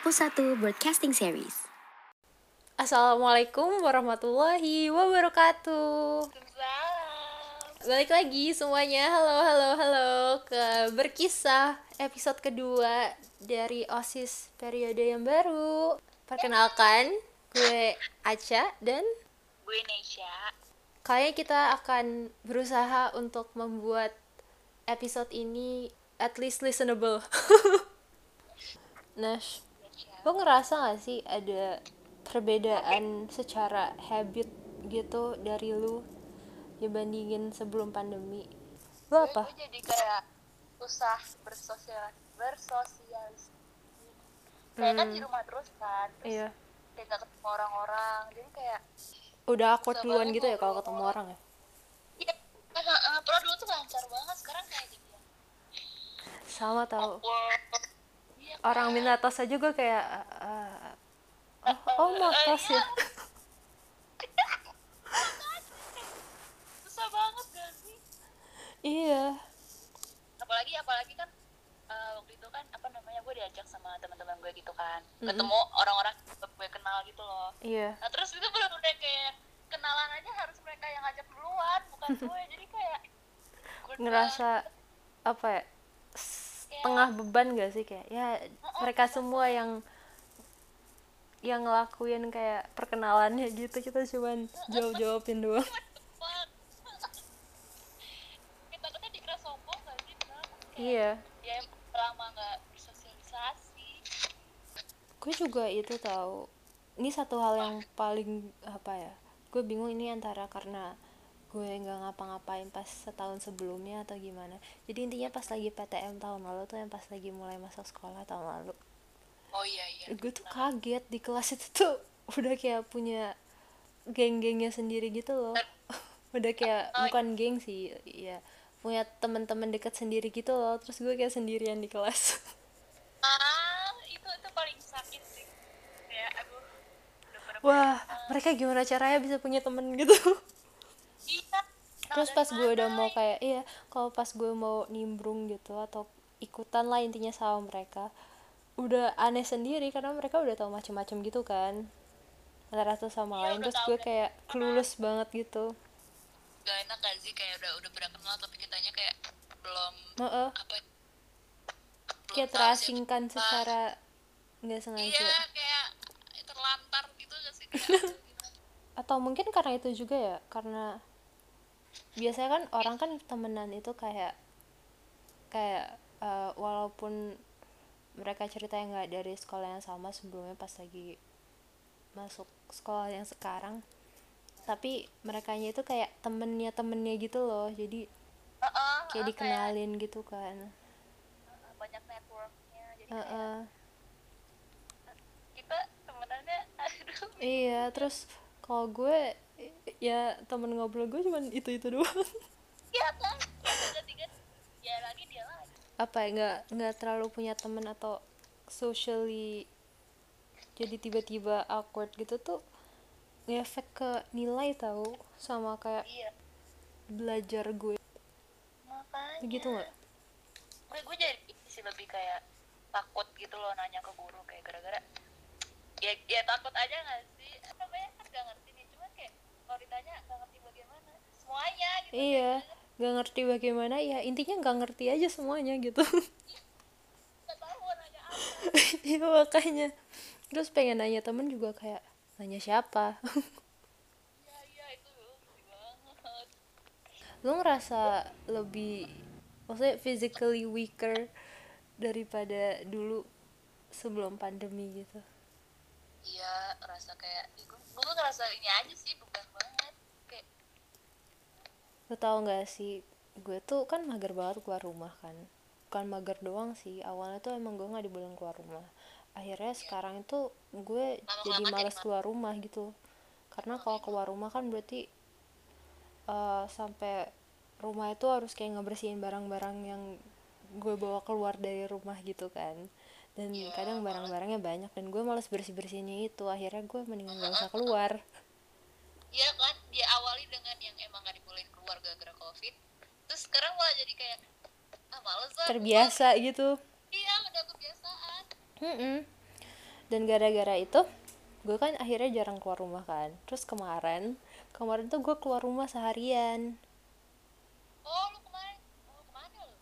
Kapu 1 Broadcasting Series. Assalamualaikum warahmatullahi wabarakatuh. Balik lagi semuanya. Halo, halo, halo ke berkisah episode kedua dari OSIS periode yang baru. Perkenalkan, gue Aca dan gue Nesha kayaknya kita akan berusaha untuk membuat episode ini at least listenable. Nash, lo ngerasa gak sih ada perbedaan secara habit gitu dari lu dibandingin sebelum pandemi? Lo apa? gue jadi kayak susah bersosial bersosialis kayak kan Hmm. di rumah terus kan terus Iya. kayak gak ketemu orang-orang jadi kayak Udah Susah duluan gitu ya kalau ketemu orang ya? iya kan uh, pernah dulu tuh lancar banget sekarang kayak yang Sama tau. awkward Orang minta tos aja gue kayak eh, oh, oh mau tos ya? susah banget gak sih Iya. apalagi apalagi kan uh, waktu itu kan apa namanya gue diajak sama teman-teman gue gitu kan Mm-mm. ketemu orang-orang yang gue kenal gitu loh Iya. Nah terus itu bener udah kayak kenalan aja harus mereka yang ngajak duluan bukan gue jadi kayak ngerasa apa ya setengah beban gak sih? Kayak ya mereka semua yang yang ngelakuin kayak perkenalannya gitu. Kita cuman jawab jawabin doang kita kita dikira sombong gak sih? Kayak, iya. ya emang lama nggak bersosialisasi gue juga itu tahu. Ini satu hal yang paling apa ya gue bingung ini antara karena gue nggak ngapa-ngapain pas setahun sebelumnya atau gimana. Jadi intinya pas lagi PTM tahun lalu tuh yang pas lagi mulai masuk sekolah tahun lalu. Oh iya iya. Gue tuh kaget di kelas itu tuh. Udah kayak punya geng-gengnya sendiri gitu loh. Udah kayak bukan geng sih ya punya teman-teman dekat sendiri gitu loh. Terus gue kayak sendirian di kelas. Ah itu itu paling sakit sih. Ya aduh bener wah mereka gimana caranya bisa punya temen gitu? iya terus pas gue udah mau kayak iya kalau pas gue mau nimbrung gitu atau ikutan lah intinya sama mereka udah aneh sendiri karena mereka udah tahu macem-macem gitu kan antara satu sama Iya, lain. terus gue kayak clueless banget gitu. Gak enak gak sih? Kayak udah udah pernah kenal tapi kitanya kayak belum Heeh. apa ya, belum kayak terasingkan siapa- secara nggak sengaja. Iya kayak terlantar gitu gak sih? Kayak atau mungkin karena itu juga ya karena biasanya kan orang kan temenan itu kayak kayak eh, walaupun mereka cerita yang nggak dari sekolah yang sama sebelumnya pas lagi masuk sekolah yang sekarang tapi mereka itu kayak temennya temennya gitu loh. Jadi Heeh, kayak heeh, dikenalin gitu kan. Kayak banyak networknya jadi kayak kita temenannya aduh. Iya terus kalau gue ya temen ngobrol gue cuman itu itu doang. Ya kan? Ya lagi dia lagi. Apa ya nggak nggak terlalu punya temen atau socially jadi tiba-tiba awkward gitu tuh ngefek ke nilai tahu sama kayak iya. belajar gue. Makanya. Begitu nggak? Gue gue jadi sih lebih kayak takut gitu loh nanya ke guru kayak gara-gara ya ya takut aja gak sih? Apa namanya? Kan gak ngerti kalau ditanya gak ngerti bagaimana. Semuanya gitu iya nggak ngerti bagaimana ya intinya nggak ngerti aja semuanya gitu. Gak tahu mau nanya apa. Iya makanya. Terus pengen nanya temen juga kayak nanya siapa? Iya iya itu banget. Lu ngerasa lebih maksudnya physically weaker daripada dulu sebelum pandemi gitu? Iya ngerasa kayak gue gue ngerasa ini aja sih kayak Lo tau gak sih, gue tuh kan mager banget keluar rumah kan. Bukan mager doang sih, awalnya tuh emang gue gak dibolehin keluar rumah. Akhirnya sekarang itu gue jadi Lama-kelamaan males jadi keluar rumah gitu. Karena kalau keluar rumah kan berarti eh, Sampai rumah itu harus kayak ngebersihin barang-barang yang gue bawa keluar dari rumah gitu kan. Dan kadang barang-barangnya banyak dan gue males bersih-bersihnya itu. Akhirnya gue mendingan gak usah keluar. Iya kan, dia dengan yang emang keluar gara-gara covid. Terus sekarang malah jadi kayak, ah males lah terbiasa gitu. Keluar. Iya, udah kebiasaan. Mm-mm. dan gara-gara itu gue kan akhirnya jarang keluar rumah kan. Terus kemarin kemarin tuh gue keluar rumah seharian. Oh lu kemarin oh ke mana lu?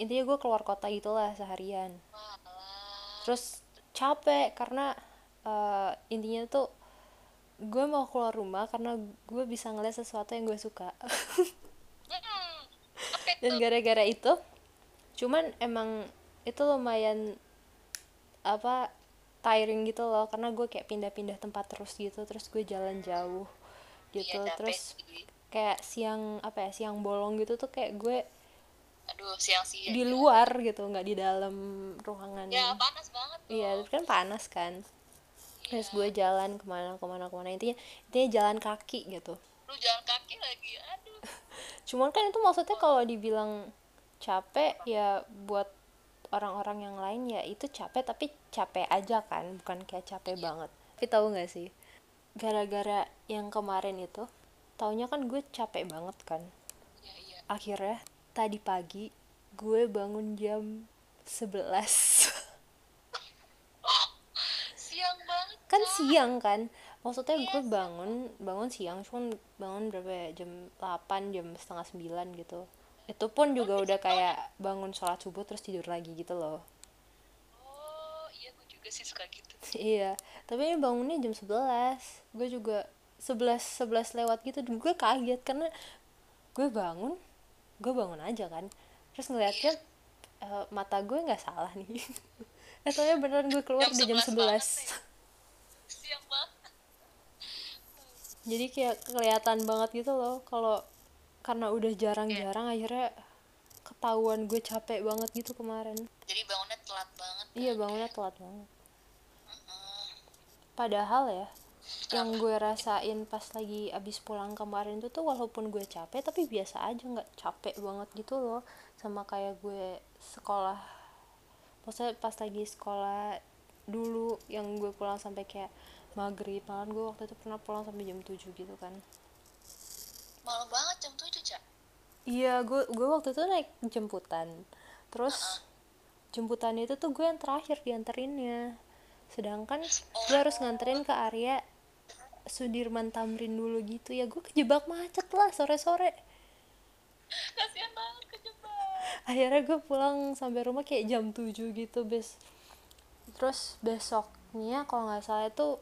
Intinya gue keluar kota gitulah seharian. Malah terus capek karena eh, intinya tuh gue mau keluar rumah karena gue bisa ngeliat sesuatu yang gue suka. Hmm, dan gara-gara itu cuman emang itu lumayan apa tiring gitu loh karena gue kayak pindah-pindah tempat terus gitu terus gue jalan jauh gitu Iya, terus kayak siang apa ya siang bolong gitu tuh kayak gue aduh siang siang di luar gitu nggak di dalam ruangan ya panas banget tuh. iya kan panas kan terus gue jalan ke mana ke mana ke mana. Intinya intinya jalan kaki gitu. Lu jalan kaki lagi aduh. Cuman kan itu maksudnya kalau dibilang capek ya buat orang-orang yang lain ya itu capek tapi capek aja kan. Bukan kayak capek banget. Tapi tahu nggak sih? Gara-gara yang kemarin itu taunya kan gue capek banget kan. Ya iya. Akhirnya tadi pagi gue bangun jam 11 siang banget kan siang kan? Maksudnya gue bangun bangun siang cuman bangun berapa ya? Jam 8 jam setengah 9 gitu. Itu pun juga udah kayak bangun sholat subuh terus tidur lagi gitu loh. Oh iya gue juga sih suka gitu. Iya tapi ini bangunnya jam 11 gue juga 11 11 lewat gitu. Dan gue kaget karena gue bangun gue bangun aja kan. Terus ngeliatnya eh, mata gue nggak salah nih Etanya beneran gue keluar di jam 11 banget nih. siang banget. Jadi kayak kelihatan banget gitu loh kalau karena udah jarang-jarang akhirnya ketahuan gue capek banget gitu kemarin. Jadi bangunnya telat banget iya bangunnya telat banget. Padahal ya yang gue rasain pas lagi abis pulang kemarin itu tuh walaupun gue capek tapi biasa aja nggak capek banget gitu loh. Sama kayak gue sekolah maksudnya pas lagi sekolah dulu yang gue pulang sampai kayak maghrib malam gue waktu itu pernah pulang sampai jam 7 gitu kan malam banget jam 7 cak Iya, gue gue waktu itu naik jemputan. Terus jemputan itu tuh gue yang terakhir dianterinnya. Sedangkan gue harus nganterin ke area Sudirman Tamrin dulu gitu ya. Gue kejebak macet lah sore-sore. Akhirnya gue pulang sampai rumah kayak jam 7 gitu, bes. Terus besoknya kalau nggak salah itu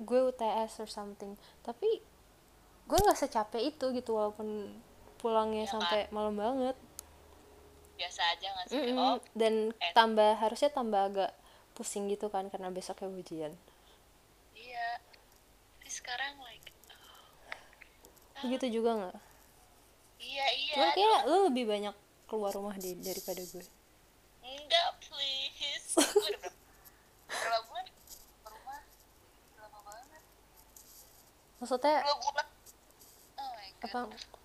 gue UTS or something. Tapi gue nggak secapek itu gitu walaupun pulangnya kan? sampai malam banget. biasa aja nggak sih Mm-mm. oh dan eh. tambah harusnya tambah agak pusing gitu kan karena besoknya ujian iya tapi sekarang like begitu juga nggak iya iya cuman kayak lu lebih banyak keluar rumah deh daripada gue. Enggak please. Gue udah berapa, berapa bulan ke rumah lama banget. Maksudnya dua bulan oh my god. apa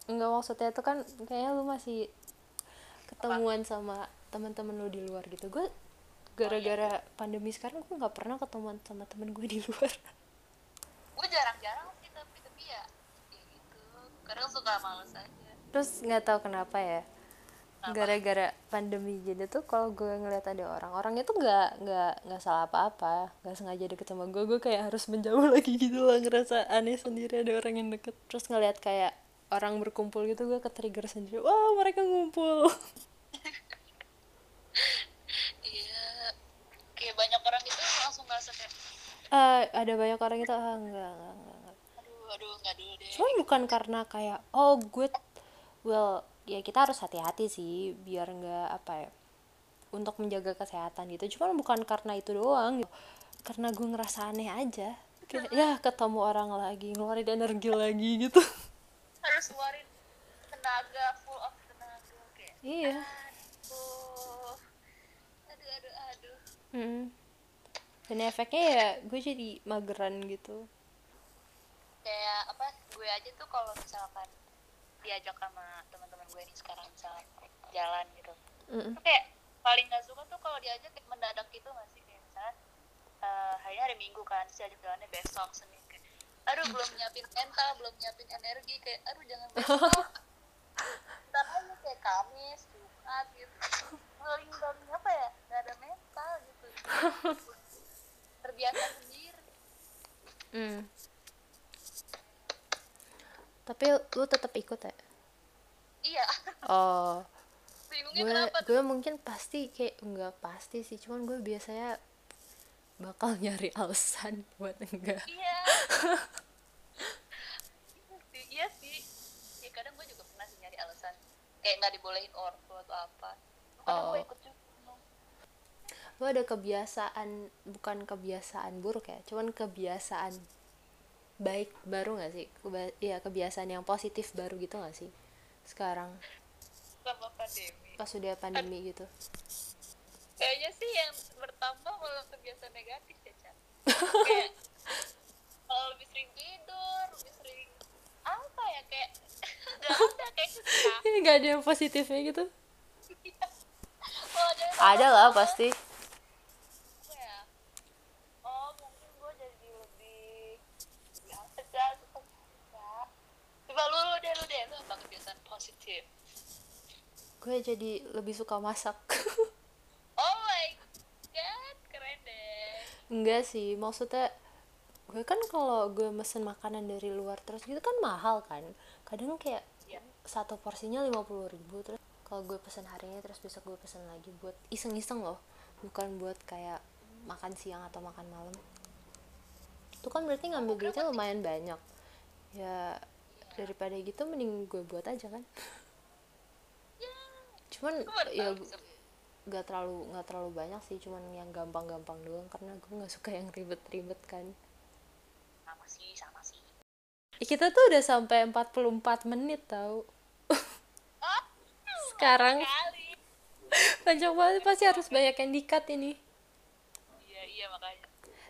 enggak maksudnya itu kan kayaknya lu masih ketemuan sama teman-teman lu di luar gitu. Gue gara-gara pandemi sekarang gue nggak pernah ketemuan sama temen gue di luar. Gue jarang-jarang sih tapi tapi ya ya gitu. Kadang suka males aja. Terus nggak tahu kenapa ya gara-gara pandemi gini tuh kalau gue ngeliat ada orang orangnya tuh nggak nggak nggak salah apa-apa nggak sengaja deket sama gue gue kayak harus menjauh lagi gitu lah ngerasa aneh sendiri ada orang yang deket. Terus ngeliat kayak orang berkumpul gitu gue ke trigger sendiri wah mereka ngumpul. Iya kayak banyak orang itu langsung ngerasa kayak Eh, ada banyak orang itu ah enggak enggak enggak, enggak. aduh aduh nggak dulu deh. Cuman bukan karena kayak oh gue well ya kita harus hati-hati sih biar nggak apa ya untuk menjaga kesehatan gitu. Cuman bukan karena itu doang gitu. karena gue ngerasa aneh aja. Kayak ya ketemu orang lagi ngeluarin energi lagi gitu. Harus keluarin tenaga full of tenaga kayak iya. Aduh aduh aduh aduh. Mm. dan efeknya ya gue jadi mageran gitu. Kayak apa gue aja tuh kalau misalkan diajak sama gue nih sekarang misalkan jalan gitu. Mm. tuh kayak paling gak suka tuh kalau diajak kayak mendadak gitu gak sih? Kayak misalkan eh hari hari minggu kan terus diajak jalannya besok senin kayak aduh belum nyiapin mental belum nyiapin energi kayak aduh jangan besok. Ntar aja kayak kamis jumat gitu. Paling paling apa ya? Gak ada mental gitu. Kebiasaan sendiri. Hmm. tapi lu tetap ikut ya iya. Oh. Bingungnya gue kenapa gue mungkin pasti kayak enggak pasti sih cuman gue biasanya bakal nyari alasan buat enggak. Iya. Sih, iya sih. Ya kadang gue juga pernah sih nyari alasan. Kayak nggak dibolehin orang tua atau apa. Kadang gue Oh. ikut juga lu ada kebiasaan bukan kebiasaan buruk ya cuman kebiasaan baik baru nggak sih? Keba- iya kebiasaan yang positif baru gitu nggak sih sekarang. Sama pandemi. Pas udah pandemi gitu. Kayaknya sih yang bertambah malah kebiasaan negatif ya Chan. Kayak kalau lebih sering tidur lebih sering apa ya kayak nggak ada kayak nggak ada yang positifnya gitu? Yang ada lah pasti apa ya oh mungkin gue jadi lebih biasa aja suka suka coba lu lu deh lu deh lu apa kebiasaan positif gue jadi lebih suka masak. Oh my god keren deh. Enggak sih maksudnya gue kan kalau gue mesen makanan dari luar terus gitu kan mahal kan. Kadang kayak Iya. satu porsinya lima puluh ribu terus kalau gue pesen hari ini terus besok gue pesen lagi buat iseng-iseng loh. Bukan buat kayak makan siang atau makan malam. Itu kan berarti ngambil duitnya lumayan banyak. Ya daripada gitu mending gue buat aja kan cuman ya nggak terlalu nggak terlalu banyak sih cuman yang gampang-gampang doang karena gue nggak suka yang ribet-ribet kan. Sama sih sama sih. Ya, kita tuh udah sampai 44 menit tau. Oh sekarang. panjang banget pasti harus banyak yang dikat ini. Iya iya makanya.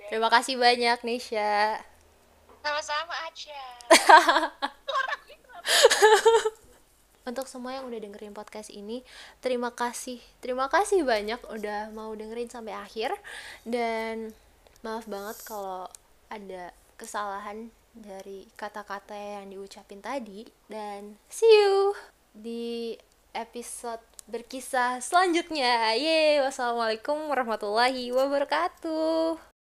Terima kasih banyak Nisha sama-sama aja untuk semua yang udah dengerin podcast ini terima kasih terima kasih banyak udah mau dengerin sampai akhir. Dan maaf banget kalau ada kesalahan dari kata-kata yang diucapin tadi. Dan see you di episode berkisah selanjutnya. Yeay wassalamualaikum warahmatullahi wabarakatuh!